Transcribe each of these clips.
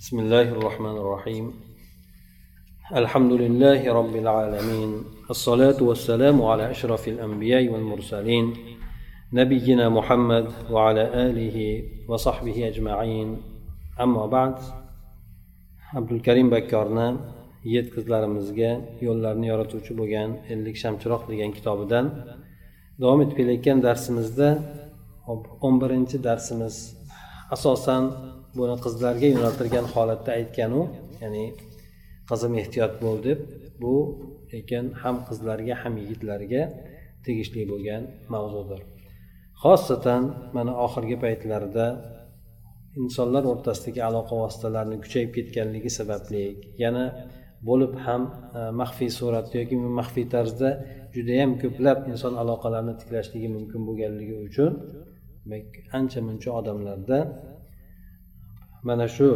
بسم الله الرحمن الرحيم الحمد لله رب العالمين الصلاة والسلام على أشرف الأنبياء والمرسلين نبينا محمد وعلى آله وصحبه أجمعين أما بعد عبد الكريم بكرنا yetkizlarimizga yo'llarni yorituvchi bo'lgan ellik shamchiroq degan kitobidan davom etib kelayotgan darsimizda o'n birinchi darsimiz asosan buni qizlarga yo'naltirgan holatda aytganu ya'ni qizim ehtiyot bo'l deb bu lekin ham qizlarga ham yigitlarga tegishli bo'lgan mavzudir. Xosatan mana oxirgi paytlarda insonlar o'rtasidagi aloqa vositalarini kuchayib ketganligi sababli yana bo'lib ham e, maxfiy suratda yoki maxfiy tarzda judayam ko'plab inson aloqalarini tiklashligi mumkin bo'lganligi uchun demak ancha muncha odamlarda mana shu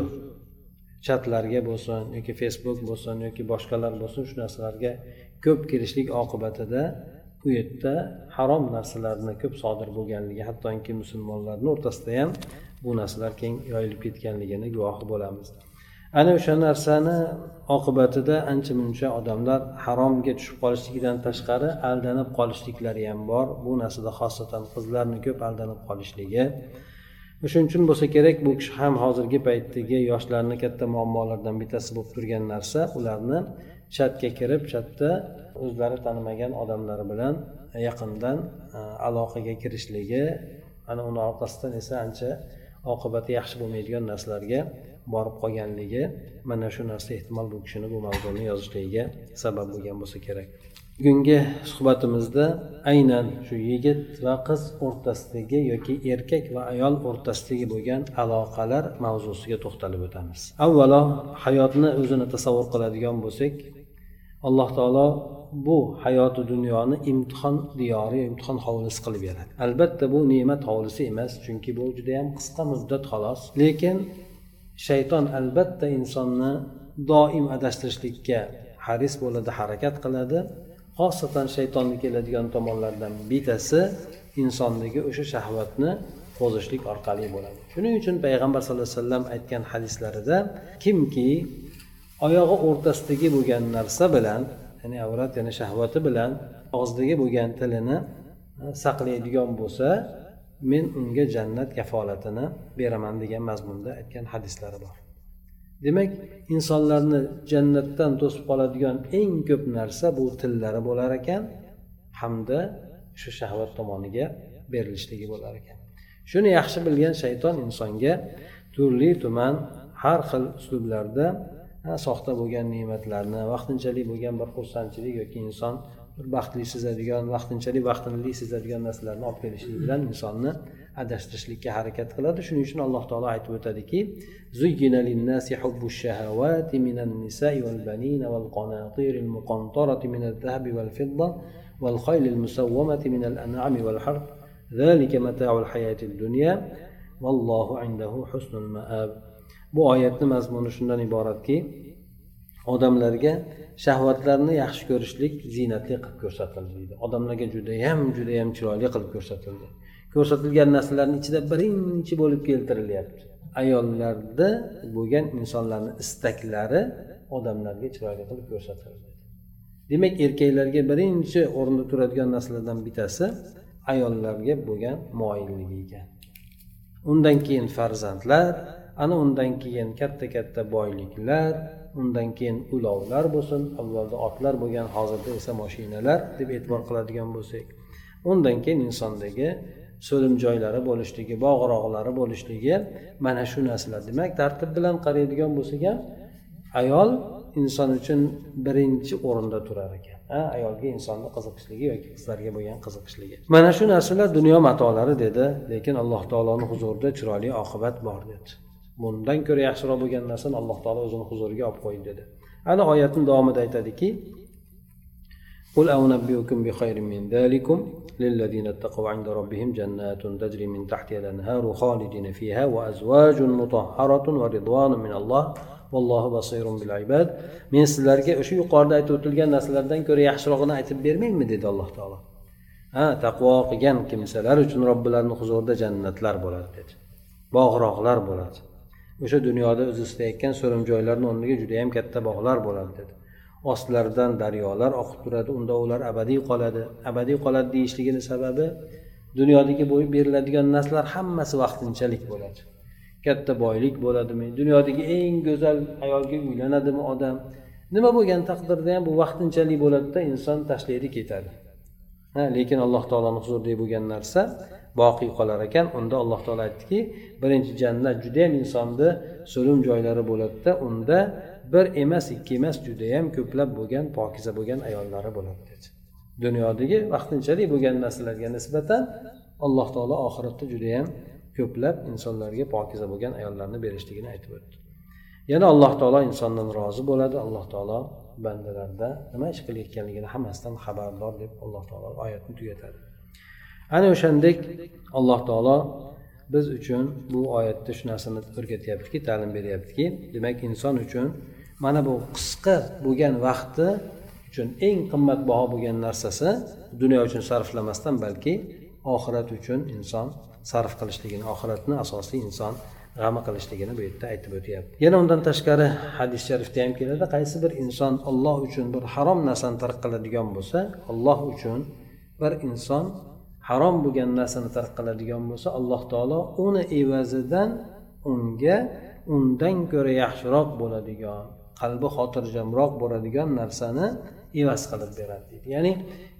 chatlarga bo'lsin yoki facebook bo'lsin yoki boshqalar bo'lsin shu narsalarga ko'p kirishlik oqibatida u yerda harom narsalarni ko'p sodir bo'lganligi hattoki musulmonlarni o'rtasida ham bu narsalar keng yoyilib ketganligini guvohi bo'lamiz. Ana o'sha narsani oqibatida ancha muncha odamlar haromga tushib qolishligidan tashqari aldanib qolishliklari ham bor. Bu narsada xosatan qizlarni ko'p aldanib qolishligi o'shaning uchun bo'lsa kerak bu kishi ham hozirgi paytdagi yoshlarni katta muammolaridan bittasi bo'lib turgan narsa ularni chatga kirib chatda o'zlari tanimagan odamlar bilan yaqindan e, aloqaga kirishligi ana uni orqasidan esa ancha oqibati yaxshi bo'lmaydigan narsalarga borib qolganligi mana shu narsa ehtimol bu kishini bu mavzuni yozishligiga sabab bo'lgan bo'lsa kerak. Bugungi suhbatimizda aynan shu yigit va qiz o'rtasidagi yoki erkak va ayol o'rtasidagi bo'lgan aloqalar mavzusiga to'xtalib o'tamiz. Avvalo hayotni o'zini tasavvur qiladigan bo'lsak alloh taolo bu hayoti dunyoni imtihon diyori imtihon hovlisi qilib beradi. Albatta bu ne'mat hovlisi emas chunki bu judayam qisqa muddat xolos. Lekin shayton albatta insonni doim adashtirishlikka haris bo'ladi harakat qiladi. Xosatan shaytonni keladigan tomonlardan bittasi insondagi o'sha shahvatni qo'zishlik orqali bo'ladi. Shuning uchun payg'ambar sallallohu alayhi vasallam aytgan hadislarida kimki oyog'i o'rtasidagi bo'lgan narsa bilan ya'ni avrat ya'ni shahvati bilan og'zidagi bo'lgan tilini e, saqlaydigan bo'lsa men unga jannat kafolatini beraman degan mazmunda aytgan hadislari bor. Demak insonlarni jannatdan to'sib qoladigan eng ko'p narsa bu tillari bo'lar ekan hamda shu shahvat tomoniga berilishligi bo'lar ekan. Shuni yaxshi bilgan shayton insonga turli tuman har xil uslublarda soxta bo'lgan ne'matlarni vaqtinchalik bo'lgan bir xursandchilik yoki inson bir baxtli sezadigan vaqtinchalik baxtli sezadigan narsalarni olib kelishlik bilan insonni adashtirishlikka harakat qiladi shuning uchun alloh taolo aytib o'tadiki زين للناس حب الشهوات من النساء والبنين والقناطير المقنطرة من الذهب والفضة والخيل المسومة من الأنعام والحرث ذلك متاع الحياة الدنيا والله عنده حسن المآب bu oyatni mazmuni shundan iboratki odamlarga shahvatlarni yaxshi ko'rishlik ziynatli qilib ko'rsatildi deydi odamlarga judayam judayam chiroyli qilib ko'rsatildi Ko'rsatilgan narsalarni ichida birinchi bo'lib keltirilyapti. Ayollarda bo'lgan insonlarni istaklari odamlarga chiroyli qilib ko'rsatildi demak erkaklarga birinchi o'rinda turadigan narsalardan bittasi ayollarga bo'lgan moyilligi ekan. Undan keyin farzandlar ana undan keyin katta katta boyliklar undan keyin ulovlar bo'lsin avvalda otlar bo'lgan hozirda esa moshinalar deb e'tibor qiladigan bo'lsak undan keyin insondagi so'lim joylari bo'lishligi bog'roqlari bo'lishligi mana shu narsalar demak tartib bilan qaraydigan bo'lsak ham ayol inson uchun birinchi o'rinda turar ekan ayolga insonni qiziqishligi yoki qizlarga bo'lgan qiziqishligi mana shu narsalar dunyo matolari dedi lekin alloh taoloni huzurida chiroyli oqibat bor dedi bundan ko'ra yaxshiroq bo'lgan narsani alloh taolo o'zini huzuriga olib qo'ydi dedi ana oyatni davomida aytadiki قل أنبئكم بخير من ذلكم للذين اتقوا عند ربهم جنات تجري من تحتها الأنهار خالدين فيها وأزواج مطهرة ورضوان من الله vallohu basirun bil ibad men sizlarga o'sha yuqorida aytib o'tilgan narsalardan ko'ra yaxshirog'ini aytib bermaymi dedi alloh taolo ha taqvo qilgan kimsalar uchun robbilarini huzurida jannatlar bo'ladi dedi bog'roqlar bo'ladi o'sha dunyoda o'zi istayotgan so'rim joylarni o'rniga judayam katta bog'lar bo'ladi dedi Ostlaridan daryolar oqib turadi. Unda ular abadiy qoladi. Abadiy qoladi deyishligini sababi dunyodagi beriladigan narsalar hammasi vaqtinchalik bo'ladi. Katta boylik bo'ladimi? Dunyodagi eng go'zal ayolga uylanadimi odam? Nima bo'lgan taqdirda ham bu vaqtinchalik bo'ladida inson tashlaydi ketadi. Ha lekin alloh taoloni huzuridagi bo'lgan narsa boqiy qolar ekan. Unda alloh taolo aytdiki birinchi jannat judayam insonni so'lim joylari bo'ladida unda bir emas ikki emas judayam ko'plab bo'lgan pokiza bo'lgan ayollari bo'ladi dedi dunyodagi vaqtinchalik bo'lgan narsalarga nisbatan alloh taolo oxiratda judayam ko'plab insonlarga pokiza bo'lgan ayollarni berishligini aytib o'tdi. Yana alloh taolo insondan rozi bo'ladi. Alloh taolo bandalarda nima ish qilayotganligini hammasidan xabardor deb alloh taolo oyatni tugatadi. Ana o'shandek alloh taolo biz uchun bu oyatda shu narsani o'rgatyaptiki ta'lim beryaptiki demak inson uchun mana bu qisqa bo'lgan vaqti uchun eng qimmatbaho bo'lgan narsasi dunyo uchun sarflamasdan balki oxirat uchun inson sarf qilishligini oxiratni asosiy inson g'ami qilishligini bu yerda aytib o'tyapti. Yana undan tashqari hadis sharifda ham keladi qaysi bir inson olloh uchun bir harom narsani tark qiladigan bo'lsa olloh uchun bir inson harom bo'lgan narsani tark qiladigan bo'lsa alloh taolo uni evazidan unga undan ko'ra yaxshiroq bo'ladigan qalbi xotirjamroq bo'ladigan narsani evaz qilib beradi deydi. Ya'ni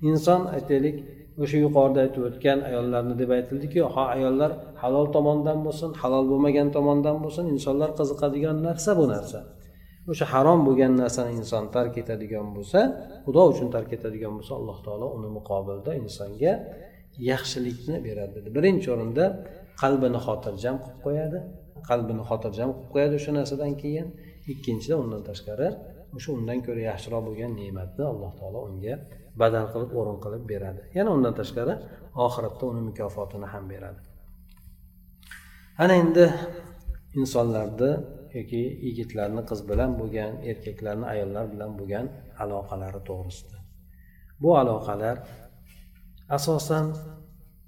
inson aytaylik o'sha yuqorida aytib o'tgan ayollarni deb aytildiku ha ayollar halol tomondan bo'lsin halol bo'lmagan tomondan bo'lsin insonlar qiziqadigan narsa bu narsa. O'sha harom bo'lgan narsani inson tark etadigan bo'lsa xudo uchun tark etadigan bo'lsa alloh taolo uni muqobilda insonga yaxshilikni beradi dedi. Birinchi o'rinda qalbini xotirjam qilib qo'yadi. Qalbini xotirjam qilib qo'yadi o'sha narsadan keyin. Ikkinchidan undan tashqari o'sha undan ko'ra yaxshiroq bo'lgan ne'matni alloh taolo unga badal qilib o'rin qilib beradi. Yana undan tashqari oxiratda uni mukofotini ham beradi. Ana endi insonlarni yoki yigitlarni qiz bilan bo'lgan erkaklarni ayollar bilan bo'lgan aloqalari to'g'risida. Bu aloqalar asosan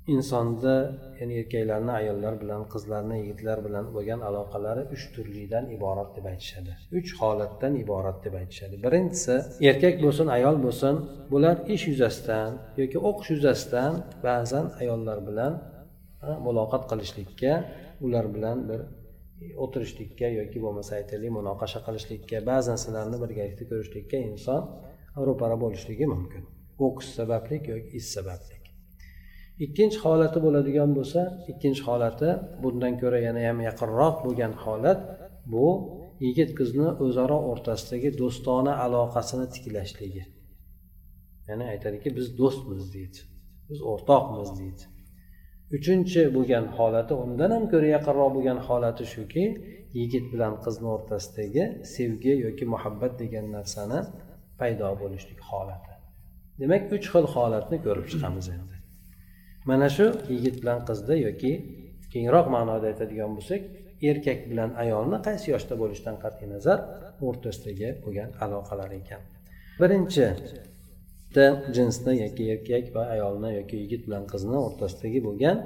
insonda ya'ni erkaklarni ayollar bilan qizlarni yigitlar bilan bo'lgan aloqalari uch turlidan iborat deb aytishadi. Uch holatdan iborat deb aytishadi. Birinchisi erkak bo'lsin ayol bo'lsin bular ish yuzasidan yoki o'qish yuzasidan ba'zan ayollar bilan muloqot qilishlikka ular bilan bir o'tirishlikka yoki bo'lmasa aytaylik munoqasha qilishlikka ba'zi narsalarni birgalikda ko'rishlikka inson ro'para bo'lishligi mumkin. O'qish sababli yoki ish sababli ikkinchi holati bo'ladigan bo'lsa ikkinchi holati bundan ko'ra yana ham yaqinroq bo'lgan holat bu yigit qizni o'zaro o'rtasidagi do'stona aloqasini tiklashligi ya'ni aytadiki biz do'stmiz deydi. Biz o'rtoqmiz deydi. Uchinchi bo'lgan holati undan ham ko'ra yaqinroq bo'lgan holati shuki yigit bilan qizni o'rtasidagi sevgi yoki muhabbat degan narsani paydo bo'lishlik holati. Demak uch xil holatni ko'rib chiqamiz endi. Mana shu yigit bilan qizni yoki kengroq ma'noda aytadigan bo'lsak erkak bilan ayolni qaysi yoshda bo'lishidan qat'iy nazar o'rtasidagi bo'lgan aloqalar ekan? Birinchi jinsni yoki erkak va ayolni yoki yigit bilan qizni o'rtasidagi bo'lgan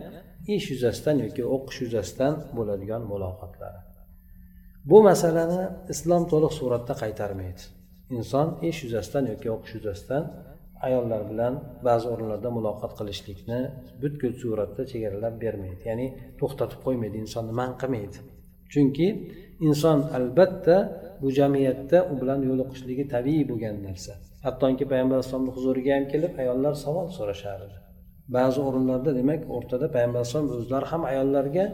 ish yuzasidan yoki o'qish yuzasidan bo'ladigan muloqotlari bu masalani islom to'liq suratda qaytarmaydi. Inson ish yuzasidan yoki o'qish yuzasidan ayollar bilan ba'zi o'rinlarda muloqot qilishlikni butkul suratda chegaralab bermaydi ya'ni to'xtatib qo'ymaydi insonni man qilmaydi. Chunki inson albatta bu jamiyatda u bilan yo'liqishligi tabiiy bo'lgan narsa. Hattoki payg'ambar alayhisalomni huzuriga ham kelib ayollar savol so'rashardi. Ba'zi o'rinlarda demak o'rtada payg'ambar alayhisalom o'zlari ham ayollarga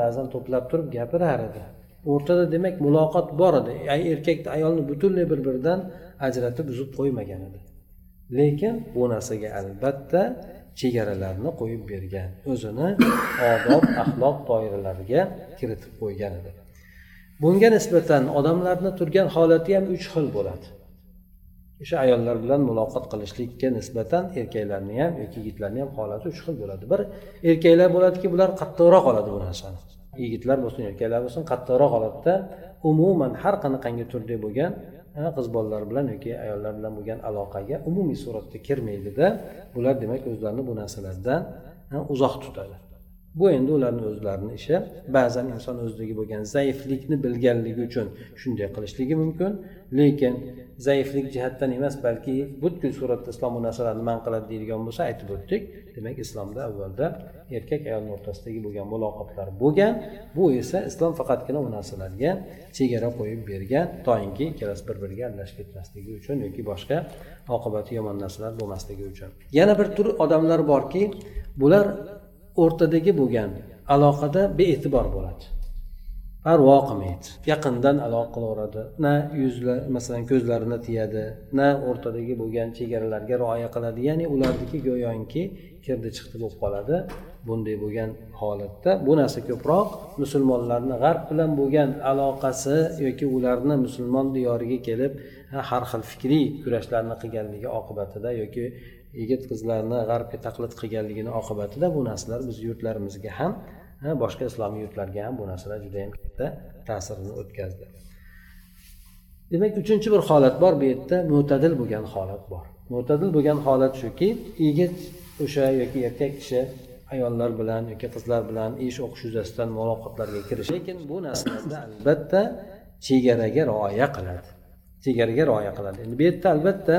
ba'zan to'plab turib gapirar edi. O'rtada demak muloqot bor edi. Erkakni ayolni butunlay bir biridan ajratib uzib qo'ymagan edi. Lekin bu narsaga albatta chegaralarni qo'yib bergan o'zini odob axloq doiralariga kiritib qo'ygan edi. Bunga nisbatan odamlarni turgan holati ham uch xil bo'ladi. O'sha ayollar bilan muloqot qilishlikka nisbatan erkaklarni ham yoki yigitlarni ham holati uch xil bo'ladi. Bir erkaklar bo'ladiki bular qattiqroq oladi bu narsani. Yigitlar bo'lsin erkaklar bo'lsin qattiqroq holatda umuman har qanaqangi turda bo'lgan qiz bolalar bilan yoki ayollar bilan bo'lgan aloqaga umumiy suratda kirmaydida bular demak o'zlarini bu narsalardan uzoq tutadi. Bu endi ularni o'zlarini ishi ba'zan inson o'zidagi bo'lgan zaiflikni bilganligi uchun shunday qilishligi mumkin. Lekin zaiflik jihatdan emas balki butkul suratda islom bu narsalarni man qiladi deydigan bo'lsa aytib o'tdik. Demak islomda avvalda erkak ayolni o'rtasidagi bo'lgan muloqotlar bo'lgan. Bu esa islom faqatgina u narsalarga chegara qo'yib bergan toinki ikkalasi bir biriga aralashib ketmasligi uchun yoki boshqa oqibati yomon narsalar bo'lmasligi uchun. Yana bir tur odamlar borki bular o'rtadagi bo'lgan aloqada bee'tibor bo'ladi. Parvo qilmaydi yaqindan aloqa qilaveradi. Na yuzlar masalan ko'zlarini tiyadi na o'rtadagi bo'lgan chegaralarga rioya qiladi. Ya'ni ularniki go'yoki kirdi chiqdi bo'lib qoladi. Bunday bo'lgan holatda bu narsa ko'proq musulmonlarni g'arb bilan bo'lgan aloqasi yoki ularni musulmon diyoriga kelib har xil fikriy kurashlarni qilganligi oqibatida yoki yigit qizlarni g'arbga taqlid qilganligini oqibatida bu narsalar biz yurtlarimizga ham boshqa islomiy yurtlarga ham bu narsalar juda yam katta ta'sirini o'tkazdi. Demak uchinchi bir holat bor bu yerda mo'tadil bo'lgan holat bor. Mo'tadil bo'lgan holat shuki yigit o'sha yoki erkak kishi ayollar bilan yoki qizlar bilan ish o'qish yuzasidan muloqotlarga kirish lekin bu narsalarda albatta chegaraga rioya qiladi. Chegaraga rioya qiladi. Endi bu yerda albatta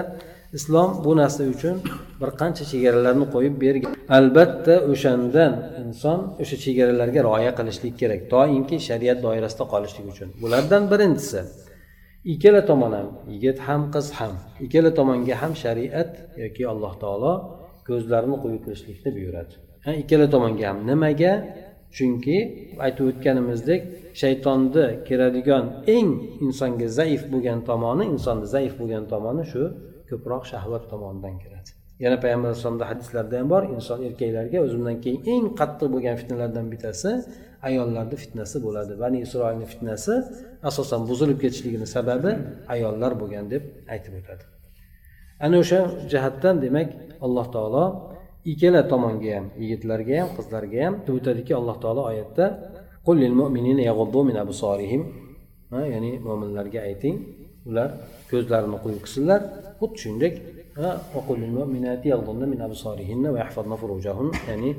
islom bu narsa uchun bir qancha chegaralarni qo'yib bergan. Albatta o'shandan inson o'sha chegaralarga rioya qilishlik kerak doimki shariat doirasida qolishlik uchun. Bulardan birinchisi ikkala tomon ham yigit ham qiz ham ikkala tomonga ham shariat yoki alloh taolo ko'zlarini qo'yib qilishlikni buyuradi. Ikkala tomonga ham nimaga? Chunki aytib o'tganimizdek shaytonni kiradigan eng insonga zaif bo'lgan tomoni insonni zaif bo'lgan tomoni shu ko'proq shahvat tomonidan kiradi. Yana payg'ambar alayhisalomda hadislarda ham bor inson erkaklarga o'zimdan keyin eng qattiq bo'lgan fitnalardan bittasi ayollarni fitnasi bo'ladi. Bani isroilni fitnasi asosan buzilib ketishligini sababi ayollar bo'lgan deb aytib o'tadi. Ana o'sha jihatdan demak alloh taolo ikkala tomonga ham yigitlarga ham qizlarga ham o'tadiki alloh taolo oyatda ya'ni mo'minlarga ayting ular ko'zlarini quyuq qilsinlar. Xuddi shuningdek ya'ni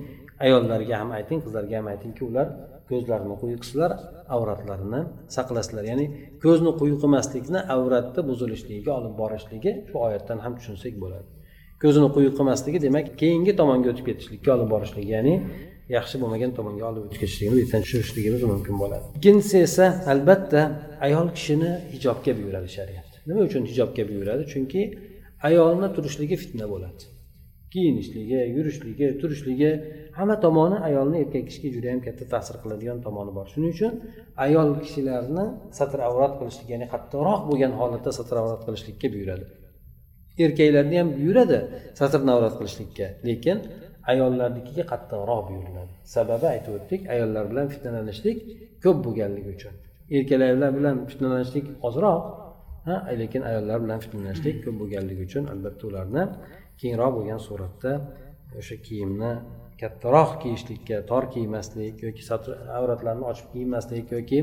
ayollarga ham ayting qizlarga ham aytingki ular ko'zlarini quyi qilsinlar avratlarini saqlasinlar ya'ni ko'zni quyi qilmaslikni avratni buzilishligiga olib borishligi shu oyatdan ham tushunsak bo'ladi. Ko'zini quyi qilmasligi demak keyingi tomonga o'tib ketishlikka olib borishligi ya'ni yaxshi bo'lmagan tomonga olib o'tib ketishligini bu yerdan tushunishligimiz mumkin bo'ladi. Ikkinchisi esa albatta ayol kishini hijobga buyuradi shariat. Nima uchun hijobga buyuradi? Chunki ayolni turishligi fitna bo'ladi. Kiyinishligi yurishligi turishligi hamma tomoni ayolni erkak kishiga juda yam katta ta'sir qiladigan tomoni bor. Shuning uchun ayol kishilarni satr avrat qilishlik ya'ni qattiqroq bo'lgan holatda satr avrat qilishlikka buyuradi. Erkaklarni ham buyuradi satr navrat qilishlikka lekin ayollarnikiga qattiqroq buyuriladi. Sababi aytib o'tdik ayollar bilan fitnalanishlik ko'p bo'lganligi uchun. Erkaklar bilan fitnalanishlik ozroq lekin ayollar bilan fitnalanishlik ko'p bo'lganligi uchun. Albatta ularni kengroq bo'lgan suratda o'sha kiyimni kattaroq kiyishlikka tor kiymaslik yoki avratlarni ochib kiymaslik yoki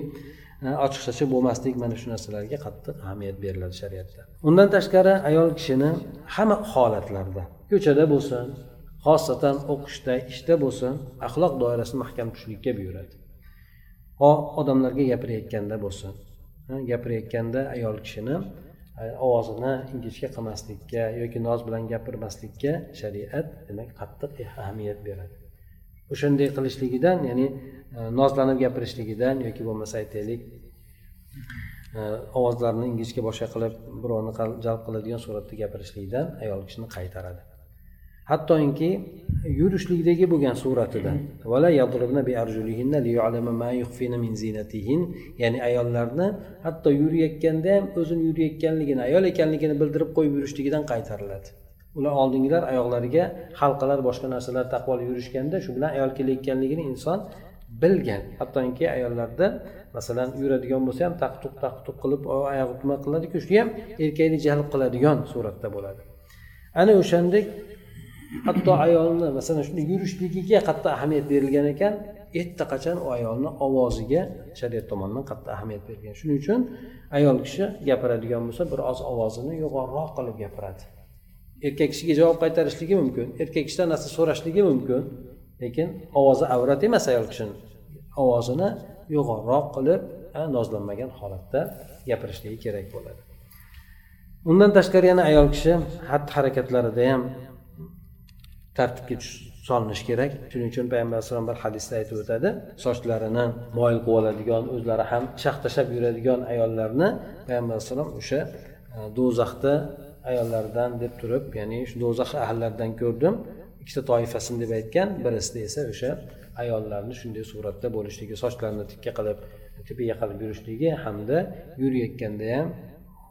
ochiqchacha bo'lmaslik mana shu narsalarga qattiq ahamiyat beriladi shariatda. Undan tashqari ayol kishini hamma holatlarda ko'chada bo'lsin xosatan o'qishda ishda bo'lsin axloq doirasini mahkam tutishlikka buyuradi. Ho odamlarga gapirayotganda bo'lsin. Gapirayotganda ayol kishini e, ovozini ingichka qilmaslikka yoki noz bilan gapirmaslikka shariat demak qattiq ahamiyat beradi. O'shanday qilishligidan ya'ni e, nozlanib gapirishligidan yoki bo'lmasa aytaylik e, ovozlarini ingichka boshqa qilib birovni jalb qiladigan suratda gapirishlikdan ayol kishini qaytaradi. Hattoki yurishlikdagi bo'lgan suratida ya'ni ayollarni hatto yurayotganda ham o'zini yurayotganligini ayol ekanligini bildirib qo'yib yurishligidan qaytariladi. Ular oldingilar oyoqlariga halqalar boshqa narsalar taqib olib yurishganda shu bilan ayol kelayotganligini inson bilgan. Hattoki ayollarda masalan yuradigan bo'lsa ham taqtuq taqtuq qilib oyoq nima qiladiku shu ham erkakni jalb qiladigan suratda bo'ladi. Ana o'shandek hatto ayolni masalan shunday yurishligiga qattiq ahamiyat berilgan ekan erta qachon u ayolni ovoziga shariat tomonidan qattiq ahamiyat berilgan. Shuning uchun ayol kishi gapiradigan bo'lsa bir oz ovozini yo'g'onroq qilib gapiradi. Erkak kishiga javob qaytarishligi mumkin erkak kishidan narsa so'rashligi mumkin lekin ovozi avrat emas ayol kishini. Ovozini yo'g'onroq qilib nozlanmagan holatda gapirishligi kerak bo'ladi. Undan tashqari yana ayol kishi xatti harakatlarida ham tartibga solinishi kerak. Shuning uchun payg'ambar alayhisalom bir hadisda aytib o'tadi. Sochlarini moyil qilib oladigan o'zlari ham shaqtashlab yuradigan ayollarni payg'ambar alayhissalom o'sha e, do'zaxda ayollardan deb turib ya'ni shu do'zax ahllaridan ko'rdim. Ikkita toifasini deb aytgan birisida esa o'sha ayollarni shunday suratda bo'lishligi sochlarini tikka qilib tepaga qilib yurishligi hamda yurayotganda ham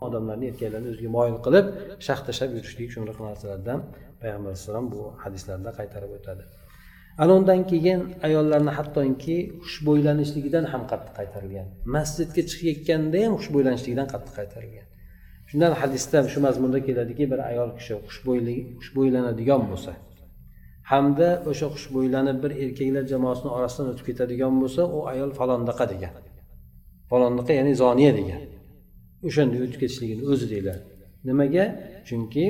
odamlarni erkaklarni o'ziga moyil qilib shaxt tashlab yurishligi shunaqa narsalardan payg'ambar alayhissalom bu hadislarda qaytarib o'tadi. Ana undan keyin ayollarni hattoki xushbo'ylanishligidan ham qattiq qaytarilgan. Masjidga chiqayotganda ham xushbo'ylanishligidan qattiq qaytarilgan. Shundan hadisda shu mazmunda keladiki bir ayol kishi xushbo'ylanadigan bo'lsa hamda o'sha xushbo'ylanib bir erkaklar jamoasini orasidan o'tib ketadigan bo'lsa u ayol falondaqa degan. Falondaqa ya'ni zoniya degan. O'shanday o'tib ketishligini o'zi deyiladi. Nimaga? Chunki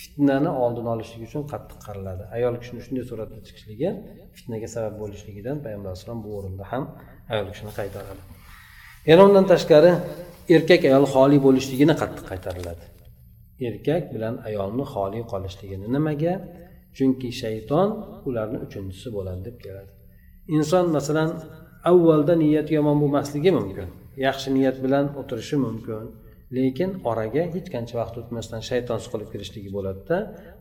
fitnani oldini olishlik uchun qattiq qaraladi ayol kishini shunday suratda chiqishligi fitnaga sabab bo'lishligidan payg'ambar alayhisalom bu o'rinda ham ayol kishini qaytaradi. Yana undan tashqari erkak ayol xoli bo'lishligini qattiq qaytariladi. Erkak bilan ayolni xoli qolishligini nimaga? Chunki shayton ularni uchinchisi bo'ladi deb keladi. Inson masalan avvalda niyati yomon bo'lmasligi mumkin yaxshi niyat bilan o'tirishi mumkin lekin oraga hech qancha vaqt o'tmasdan shayton suqilib kirishligi bo'ladida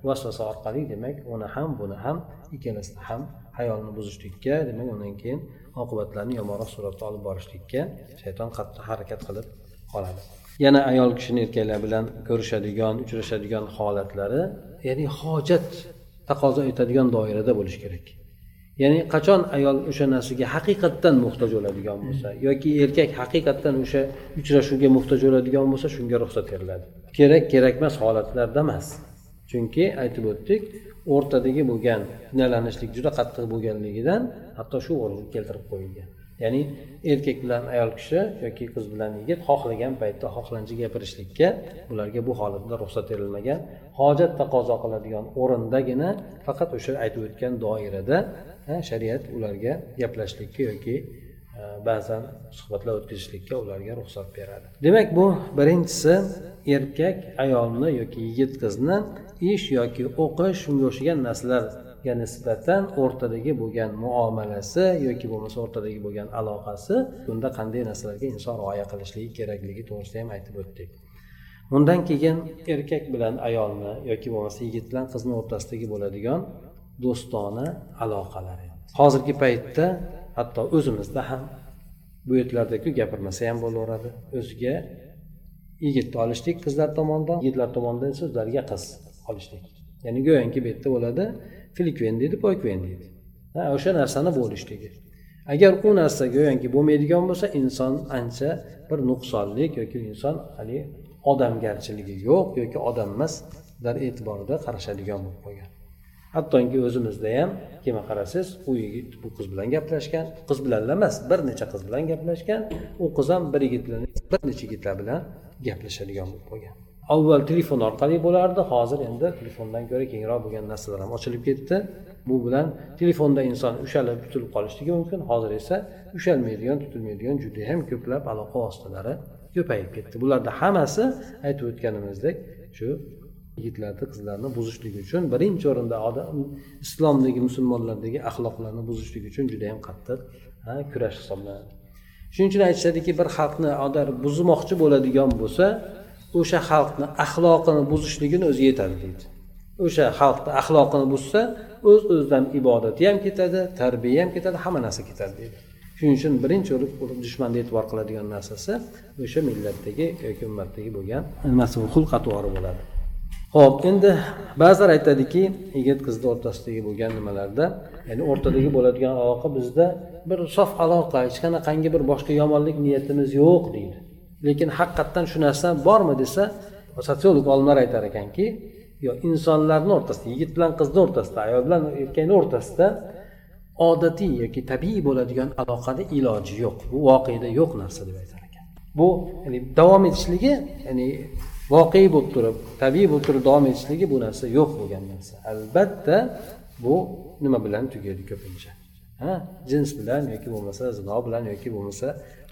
vasvasa orqali demak uni ham buni ham ikkalasini ham hayolni buzishlikka demak undan keyin oqibatlarni yomonroq suratga olib borishlikka shayton qattiq harakat qilib qoladi. Yana ayol kishini erkaklar bilan ko'rishadigan uchrashadigan holatlari ya'ni hojat taqozo etadigan doirada bo'lishi kerak. Ya'ni qachon ayol o'sha narsaga haqiqatdan muhtoj bo'ladigan bo'lsa yoki erkak haqiqatdan o'sha uchrashuvga muhtoj bo'ladigan bo'lsa shunga ruxsat beriladi. Kerak kerakmas holatlarda emas. Chunki aytib o'tdik o'rtadagi bo'lgan kinalanishlik juda qattiq bo'lganligidan hatto shu o'ringa keltirib qo'yilgan. Ya'ni erkak bilan ayol kishi yoki qiz bilan yigit xohlagan paytda xohlancha gapirishlikka ularga bu holatda ruxsat berilmagan. Hojat taqozo qiladigan o'rindagina faqat o'sha aytib o'tgan doirada shariat ularga gaplashishlikka yoki e, ba'zan suhbatlar o'tkazishlikka ularga ruxsat beradi. Demak bu birinchisi erkak ayolni yoki yigit qizni ish yoki o'qish shunga o'xshagan narsalarga nisbatan o'rtadagi bo'lgan muomalasi yoki bo'lmasa o'rtadagi bo'lgan aloqasi bunda qanday narsalarga inson rioya qilishligi kerakligi to'g'risida ham aytib o'tdik. Undan keyin erkak bilan ayolni yoki bo'lmasa yigit bilan qizni o'rtasidagi bo'ladigan do'stona aloqalari hozirgi paytda hatto o'zimizda ham bu yerlardaku gapirmasa ham bo'laveradi. O'ziga yigitni olishlik qizlar tomonidan yigitlar tomonidan esa o'zlariga qiz olishlik. Ya'ni go'yoki bu yerda bo'ladi filikven deydi poykven deydi. O'sha narsani bo'lishligi agar u narsa go'yoki bo'lmaydigan bo'lsa inson ancha bir nuqsonlik yoki inson haligi odamgarchiligi yo'q yoki odam emaslar e'tiborida qarashadigan bo'lib qolgan hattoki o'zimizda ham keyin qarasangiz u yigit bu qiz bilan gaplashgan. Qiz bilan emas bir necha qiz bilan gaplashgan. U qiz ham bir yigit bilan bir necha yigitlar bilan gaplashadigan bo'lib qolgan. Avval telefon orqali bo'lardi hozir endi telefondan ko'ra kengroq bo'lgan narsalar ham ochilib ketdi. Bu bilan telefonda inson ushalib tutilib qolishligi mumkin. Hozir esa ushalmaydigan tutilmaydigan judayam ko'plab aloqa vositalari ko'payib ketdi. Bularni hammasi aytib o'tganimizdek shu yigitlarni qizlarni buzishlik uchun birinchi o'rinda odam islomdagi musulmonlardagi axloqlarni buzishlik uchun juda yam qattiq kurash hisoblanadi. Shuning uchun aytishadiki bir xalqni agar buzmoqchi bo'ladigan bo'lsa o'sha xalqni axloqini buzishligini o'zi yetadi deydi. O'sha xalqni axloqini buzsa o'z öz o'zidan ibodati ham ketadi tarbiya ham ketadi hamma narsa ketadi deydi. Shuning uchun birinchi o'rin dushmanni e'tibor qiladigan narsasi o'sha millatdagi yoki ummatdagi bo'lgan nimasi xulq atvori bo'ladi. Ho'p endi ba'zilar aytadiki yigit qizni o'rtasidagi bo'lgan nimalarda ya'ni o'rtadagi bo'ladigan aloqa bizda bir sof aloqa hech qanaqangi bir boshqa yomonlik niyatimiz yo'q deydi. Lekin haqiqatdan shu narsa bormi desa sotsiolog olimlar aytar ekanki yo insonlarni o'rtasida yigit bilan qizni o'rtasida ayol bilan erkakni o'rtasida odatiy yoki tabiiy bo'ladigan aloqani iloji yo'q. Bu voqeda yo'q narsa deb aytar ekan. Bu ya'ni davom etishligi ya'ni voqea bo'lib turib tabiiy bo'lib turib davom etishligi bu narsa yo'q bo'lgan narsa. Albatta bu nima bilan tugaydi ko'pincha? Ha? Jins bilan yoki bo'lmasa zino bilan yoki bo'lmasa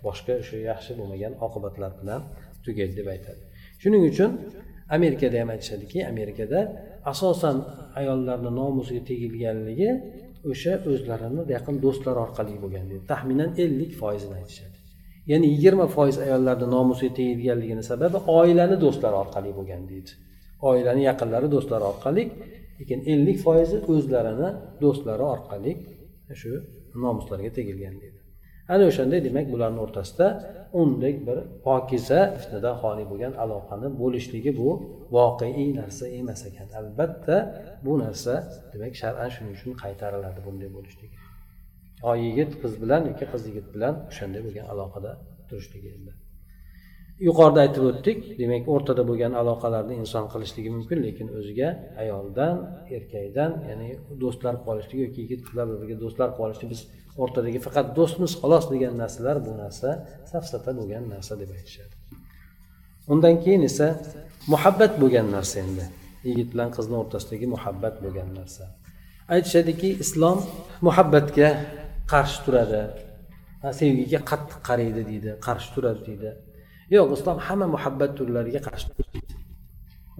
boshqa o'sha yaxshi bo'lmagan oqibatlar bilan tugaydi deb aytadi. Shuning uchun amerikada ham aytishadiki amerikada asosan ayollarni nomusiga tegilganligi o'sha o'zlarini yaqin do'stlari orqali bo'lgan deydi taxminan ellik foizini aytishadi. Ya'ni yigirma foiz ayollarni nomusiga tegilganligini sababi oilani do'stlari orqali bo'lgan deydi. Oilani yaqinlari do'stlari orqali lekin ellik foizi o'zlarini do'stlari orqali shu nomuslariga tegilgan deydi. Ana o'shanday demak bularni o'rtasida undek bir pokiza fitnadan xoli bo'lgan aloqani bo'lishligi bu voqeiy narsa emas ekan. Albatta bu narsa demak shar'an shuning uchun qaytariladi bunday bo'lishligi yigit qiz bilan yoki qiz yigit bilan o'shanday bo'lgan aloqada turishligi endi. Yuqorida aytib o'tdik demak o'rtada bo'lgan aloqalarni inson qilishligi mumkin lekin o'ziga ayoldan erkakdan ya'ni do'stlar qolishligi yoki yigit qizlar bir biriga do'stlar qilib biz o'rtadagi faqat do'stmiz xolos degan narsalar bu narsa safsata bo'lgan narsa deb aytishadi. Undan keyin esa muhabbat bo'lgan narsa endi. Yigit bilan qizni o'rtasidagi muhabbat bo'lgan narsa. Aytishadiki islom muhabbatga qarshi turadi. Sevgiga qattiq qaraydi deydi qarshi turadi deydi. Yo'q islom hamma muhabbat turlariga qarshi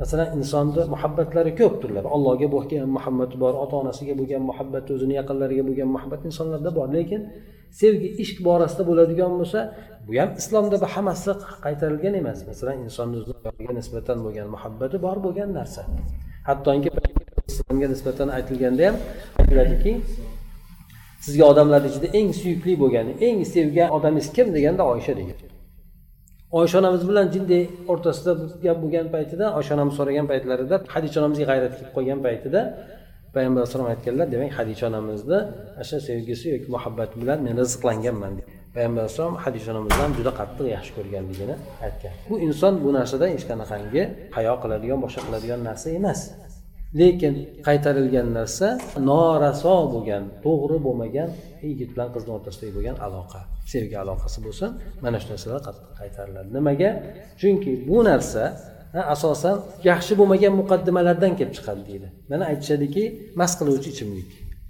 masalan insonni muhabbatlari ko'p turlar allohga bo'lgan muhabbati bor ota onasiga bo'lgan muhabbat o'zini yaqinlariga bo'lgan muhabbat insonlarda bor. Lekin sevgi ishq borasida bo'ladigan bo'lsa bu ham islomda hammasi qaytarilgan emas. Masalan insonni o'ziga nisbatan bo'lgan muhabbati bor bo'lgan narsa. Hattoki islomga nisbatan aytilganda ham aytiladiki sizga odamlar ichida eng suyukli bo'lgani eng sevgan odamingiz kim deganda oysha degan. Oysha onamiz bilan jinday o'rtasida gap bo'lgan paytida oysha onamiz so'ragan paytlarida hadicha onamizga g'ayrat kelib qolgan paytida payg'ambar alayhisalom aytganlar demak hadicha onamizni o'sha sevgisi yoki muhabbati bilan men rizqlanganman deb payg'ambar alayhissalom hadicha onamizni ham juda qattiq yaxshi ko'rganligini aytgan. Bu inson bu narsadan hech qanaqangi hayo qiladigan boshqa qiladigan narsa emas. Lekin qaytarilgan narsa noraso bo'lgan to'g'ri bo'lmagan yigit bilan qizni o'rtasidagi bo'lgan aloqa sevgi aloqasi bo'lsin. Mana shu narsalar qattiq qaytariladi. Nimaga? Chunki bu narsa asosan yaxshi bo'lmagan muqaddimalardan kelib chiqadi deydi. Mana aytishadiki mast qiluvchi ichimlik.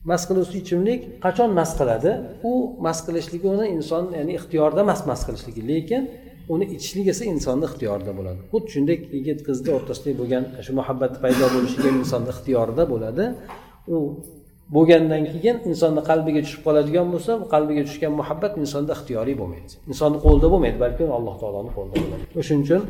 Mast qiluvchi ichimlik qachon mast qiladi? U mast qilishligi uni inson ya'ni ixtiyorda emas mast qilishligi lekin uni ichishlik esa insonni ixtiyorida bo'ladi. Xuddi shunday yigit qizni o'rtasida bo'lgan shu muhabbat paydo bo'lishiga ham insonni ixtiyorida bo'ladi. U bo'lgandan keyin insonni qalbiga tushib qoladigan bo'lsa qalbiga tushgan muhabbat insonda ixtiyoriy bo'lmaydi. Insonni qo'lida bo'lmaydi balki alloh taoloni qo'lida bo'ladi. O'shaning uchun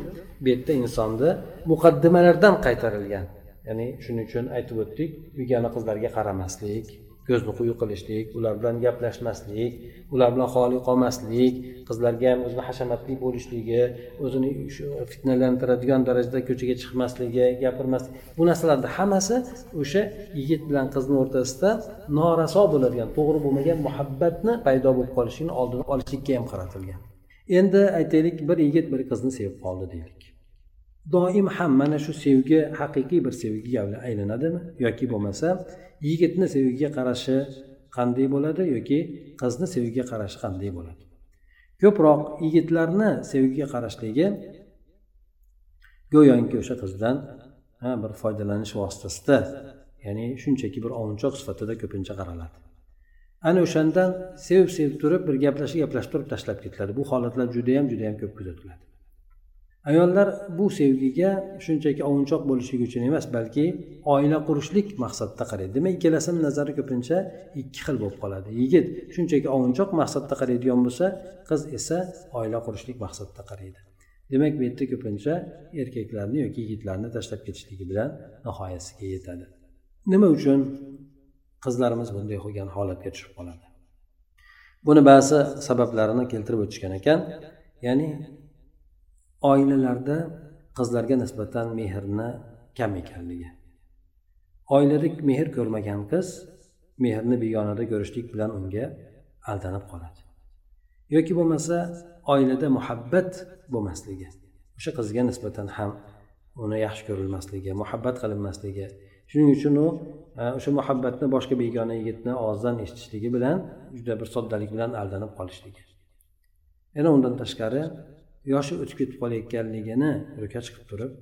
bu yerda insonni muqaddimalardan qaytarilgan ya'ni shuning uchun aytib o'tdik begona qizlarga qaramaslik ko'zni quyi qilishlik ular bilan gaplashmaslik ular bilan xoli qolmaslik qizlarga ham o'zini hashamatli bo'lishligi o'zini shu fitnalantiradigan darajada ko'chaga chiqmasligi gapirmaslik bu narsalarni hammasi o'sha yigit bilan qizni o'rtasida noraso bo'ladigan to'g'ri bo'lmagan muhabbatni paydo bo'lib qolishini oldini olishlikka ham qaratilgan. Endi aytaylik bir yigit bir qizni sevib qoldi deylik. Doim ham mana shu sevgi haqiqiy bir sevgiga aylanadimi? Yoki bo'lmasa yigitni sevgiga qarashi qanday bo'ladi? Yoki qizni sevgiga qarashi qanday bo'ladi? Ko'proq yigitlarni sevgiga qarashligi go'yoki o'sha qizdan bir foydalanish vositasida ya'ni shunchaki bir ovunchoq sifatida ko'pincha qaraladi. Ana o'shandan sevib sevib turib bir gaplashib gaplashib turib tashlab ketiladi bu holatlar judayam judayam ko'p kuzatiladi. Ayollar bu sevgiga shunchaki ovunchoq bo'lishlik uchun emas balki oila qurishlik maqsadida qaraydi. Demak ikkalasini nazari ko'pincha ikki xil bo'lib qoladi. Yigit shunchaki ovunchoq maqsadda qaraydigan bo'lsa qiz esa oila qurishlik maqsadida qaraydi. Demak bu yerda ko'pincha erkaklarni yoki yigitlarni tashlab ketishligi bilan nihoyasiga yetadi. Nima uchun qizlarimiz bunday qilgan holatga tushib qoladi? Buni ba'zi sabablarini keltirib o'tishgan ekan. Ya'ni oilalarda qizlarga nisbatan mehrni kam ekanligi. Oilada mehr ko'rmagan qiz mehrni begonada ko'rishlik bilan unga aldanib qoladi. Yoki bo'lmasa oilada muhabbat bo'lmasligi. O'sha qizga nisbatan ham uni yaxshi ko'rilmasligi muhabbat qilinmasligi. Shuning uchun u e, o'sha muhabbatni boshqa begona yigitni og'zidan eshitishligi bilan juda bir soddalik bilan aldanib qolishligi. Yana undan tashqari yoshi o'tib ketib qolayotganligini ro'ka chiqib turib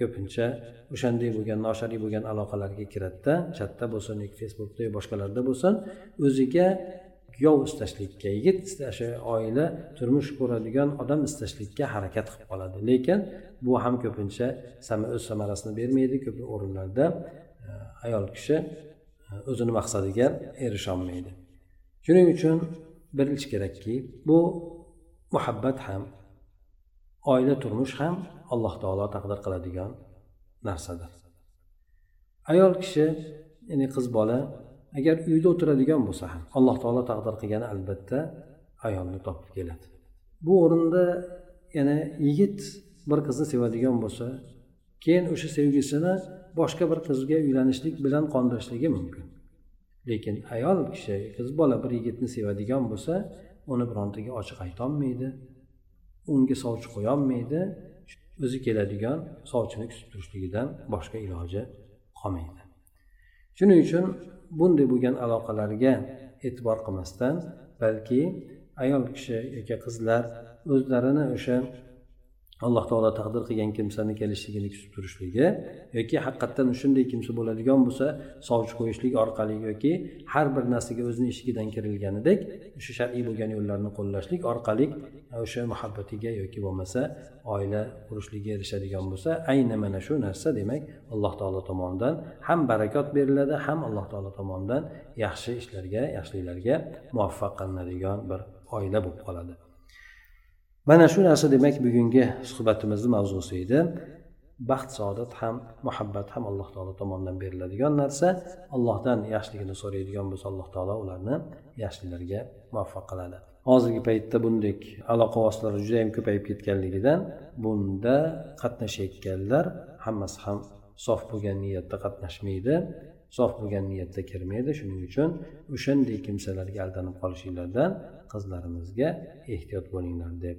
ko'pincha o'shanday bo'lgan noshariy bo'lgan aloqalarga kiradida chatda bo'lsin yoki facebookda boshqalarda bo'lsin o'ziga kuyov istashlikka yigit o'sha oila turmush ko'radigan odam istashlikka harakat qilib qoladi. Lekin bu ham ko'pincha o'z samarasini bermaydi ko'p o'rinlarda e, ayol kishi e, o'zini maqsadiga erisholmaydi shuning uchun bilish kerakki bu muhabbat ham oila turmush ham alloh taolo taqdir qiladigan narsadir. Ayol kishi ya'ni qiz bola agar uyda o'tiradigan bo'lsa ham alloh taolo taqdir qilgani albatta ayolni topib keladi. Bu o'rinda yana yigit bir qizni sevadigan bo'lsa keyin o'sha sevgisini boshqa bir qizga uylanishlik bilan qondirishligi mumkin. Lekin ayol kishi qiz bola bir yigitni sevadigan bo'lsa uni birontaga ochiq aytolmaydi. Unga sovchi qo'yolmaydi. O'zi keladigan sovchini kutib turishligidan boshqa iloji qolmaydi. Shuning uchun bunday bo'lgan aloqalarga e'tibor qilmasdan balki ayol kishi yoki qizlar o'zlarini o'sha alloh taolo taqdir qilgan kimsani kelishligini kutib turishligi yoki haqiqatdan shunday kimsa bo'ladigan bo'lsa sovchi qo'yishlik orqali yoki har bir narsaga o'zini eshigidan kirilganidek o'sha shar'iy bo'lgan yo'llarni qo'llashlik orqali e, o'sha muhabbatiga yoki bo'lmasa oila qurishligiga erishadigan bo'lsa ayni mana shu narsa demak alloh taolo tomonidan ham barakot beriladi ham alloh taolo tomonidan yaxshi ishlarga yaxshiliklarga muvaffaq qilinadigan bir oila bo'lib qoladi. Mana shu narsa demak bugungi suhbatimizni mavzusi edi. Baxt saodat ham muhabbat ham alloh taolo tomonidan beriladigan narsa. Allohdan yaxshiligini so'raydigan bo'lsa alloh taolo ularni yaxshiliklarga muvaffaq qiladi. Hozirgi paytda bundek aloqa vositalari judayam ko'payib ketganligidan bunda qatnashayotganlar hammasi ham sof bo'lgan niyatda qatnashmaydi sof bo'lgan niyatda kirmaydi. Shuning uchun o'shanday kimsalarga aldanib qolishinglardan qizlarimizga ehtiyot bo'linglar deb